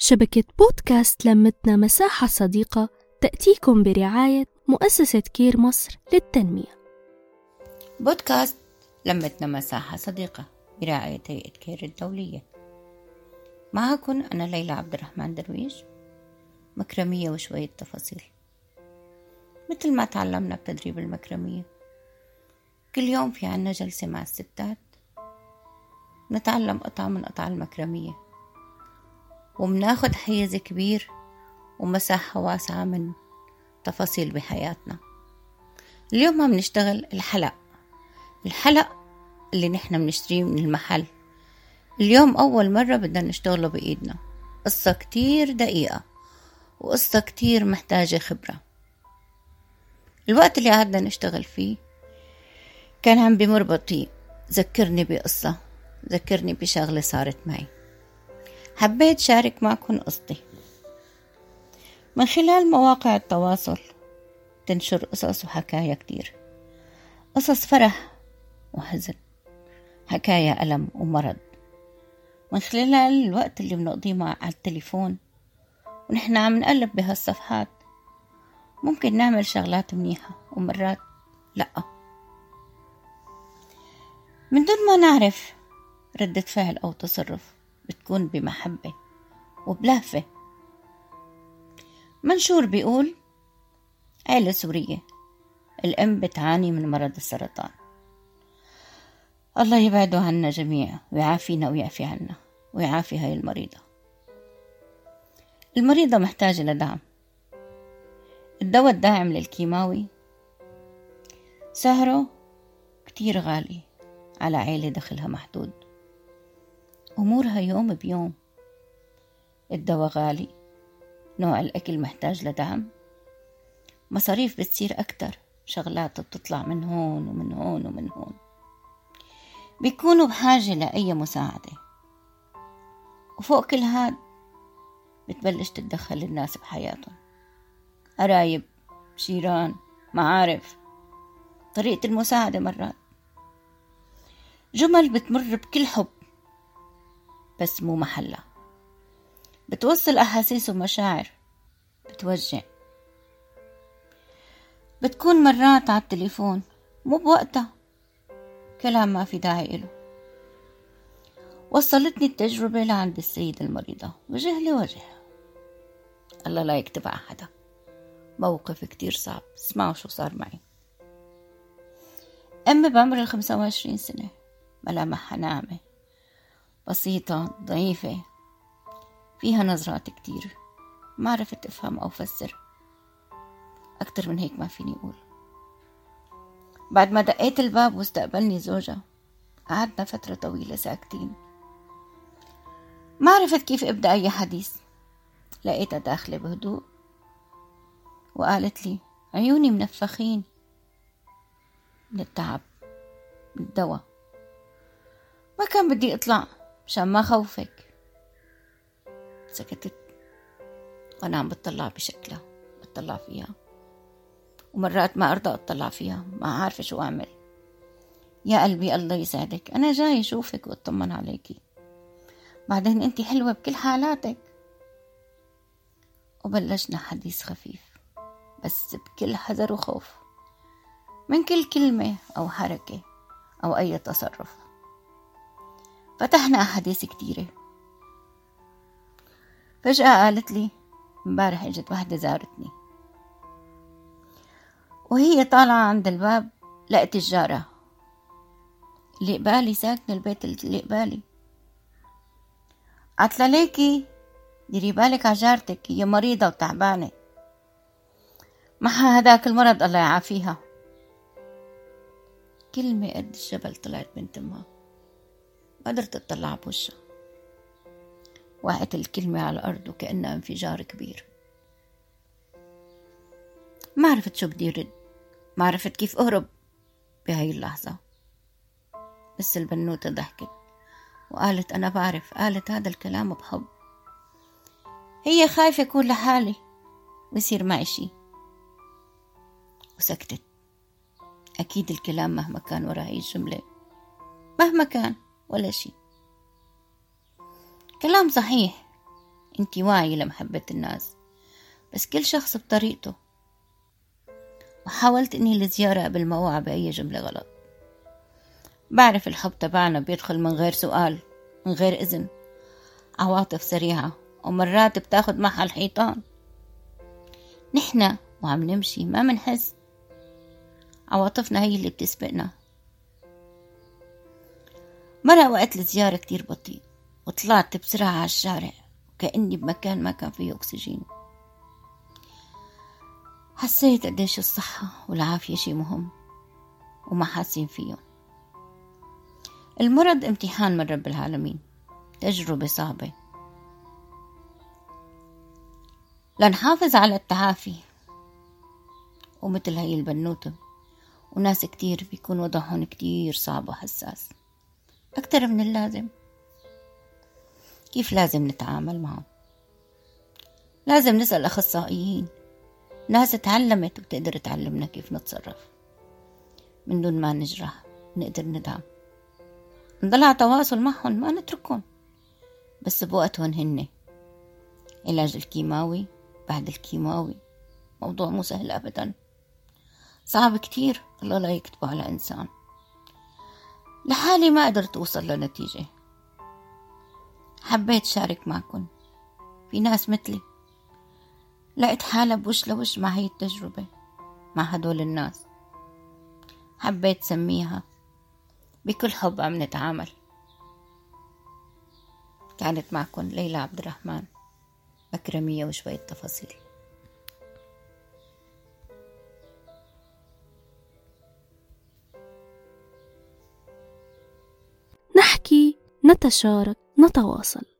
شبكة بودكاست لمتنا مساحة صديقة تأتيكم برعاية مؤسسة كير مصر للتنمية. بودكاست لمتنا مساحة صديقة برعاية هيئة كير الدولية. معكم أنا ليلى عبد الرحمن درويش. مكرمية وشوية تفاصيل. مثل ما تعلمنا بتدريب المكرمية كل يوم في عنا جلسة مع الستات. نتعلم قطعة من قطع المكرمية. ومناخد حيز كبير ومساحة واسعة من تفاصيل بحياتنا. اليوم عم نشتغل الحلق. الحلق اللي نحن بنشتريه من المحل. اليوم أول مرة بدنا نشتغله بإيدنا. قصة كتير دقيقة وقصة كتير محتاجة خبرة. الوقت اللي قعدنا نشتغل فيه كان عم بمر بطيء. ذكرني بقصة. ذكرني بشغلة صارت معي. حبيت شارك معكم قصتي. من خلال مواقع التواصل تنشر قصص وحكايا كتير. قصص فرح وحزن حكايا ألم ومرض. من خلال الوقت اللي بنقضيه مع على التليفون ونحن عم نقلب بهالصفحات ممكن نعمل شغلات منيحة ومرات لأ. من دون ما نعرف ردة فعل أو تصرف بتكون بمحبة وبلهفة. منشور بيقول عيلة سورية الأم بتعاني من مرض السرطان. الله يبعده عنا جميعا ويعافينا ويعفي عنا ويعافي هاي المريضة. المريضة محتاجة لدعم. الدواء الداعم للكيماوي سعره كتير غالي على عيلة دخلها محدود. أمورها يوم بيوم. الدواء غالي نوع الأكل محتاج لدعم. مصاريف بتصير أكتر شغلات بتطلع من هون ومن هون ومن هون. بيكونوا بحاجة لأي مساعدة. وفوق كل هاد بتبلش تتدخل الناس بحياتهم. قرايب جيران معارف طريقة المساعدة مرات. جمل بتمر بكل حب. بس مو محلها. بتوصل أحاسيس ومشاعر بتوجع. بتكون مرات على التليفون مو بوقتها. كلام ما في داعي إله. وصلتني التجربة لعند السيدة المريضة. وجه لوجه. الله لا يكتب على حدا موقف كتير صعب. اسمعوا شو صار معي. أمي بعمر الخمسة وعشرين سنة. ملامحها ناعمة. بسيطة ضعيفة فيها نظرات كتير. ما عرفت أفهم أو أفسر أكتر من هيك ما فيني أقول. بعد ما دقيت الباب واستقبلني زوجها قعدنا فترة طويلة ساكتين. ما عرفت كيف أبدأ أي حديث. لقيتها داخلة بهدوء. وقالت لي عيوني منفخين. من التعب من الدواء. ما كان بدي اطلع مشان ما خوفك سكتت. وأنا عم بتطلع بشكلها بتطلع فيها. ومرات ما أرضى أطلع فيها ما عارفة شو أعمل. يا قلبي الله يسعدك أنا جاي أشوفك وأطمن عليكي. بعدين انت حلوة بكل حالاتك. وبلشنا حديث خفيف بس بكل حذر وخوف. من كل كلمة أو حركة أو أي تصرف. فتحنا أحاديث كتيرة فجأة قالت لي امبارح إجت وحدة زارتني. وهي طالعة عند الباب لقت الجارة. اللي قبالي ساكنة البيت اللي قبالي. عطلة ليكي ديري بالك على جارتك هي مريضة وتعبانة. معها هداك المرض الله يعافيها. كلمة قد الجبل طلعت بنت امها ما قدرت اطلع بوشها. وقعت الكلمة على الأرض وكأنها انفجار كبير. ما عرفت شو بدي رد. ما عرفت كيف أهرب بهاي اللحظة. بس البنوتة ضحكت وقالت أنا بعرف قالت هذا الكلام بحب. هي خايفة أكون لحالي. ويصير معي شي. وسكتت. أكيد الكلام مهما كان ورا هاي الجملة. مهما كان. ولا شي كلام صحيح. انت واعية لمحبة الناس. بس كل شخص بطريقته. وحاولت إني الزيارة قبل ما أوعى بأي جملة غلط. بعرف الحب تبعنا بيدخل من غير سؤال من غير إذن. عواطف سريعة. ومرات بتاخد معها الحيطان نحنا وعم نمشي ما منحس. عواطفنا هي اللي بتسبقنا. مرة وقت الزيارة كتير بطيء وطلعت بسرعة على الشارع وكأني بمكان ما كان فيه أكسجين. حسيت قديش الصحة والعافية شي مهم وما حاسين فيهم. المرض امتحان من رب العالمين تجربة صعبة. لنحافظ على التعافي ومثل هي البنوتة وناس كتير بيكون وضعهم كتير صعب وحساس. أكتر من اللازم. كيف لازم نتعامل معهم لازم نسأل أخصائيين. ناس تعلمت وبتقدر تعلمنا كيف نتصرف. من دون ما نجرح نقدر ندعم. نضل على تواصل معهم ما نتركهم. بس بوقتهم هن. علاج الكيماوي بعد الكيماوي. موضوع مو سهل أبدا. صعب كتير. الله لا يكتبه على إنسان. لحالي ما قدرت أوصل لنتيجة. حبيت شارك معكم في ناس مثلي. لقيت حالها بوش لوش مع هي التجربة مع هدول الناس. حبيت سميها. بكل حب عم نتعامل. كانت معكم ليلى عبد الرحمن. أكرمية وشوية تفاصيل. نتشارك نتواصل.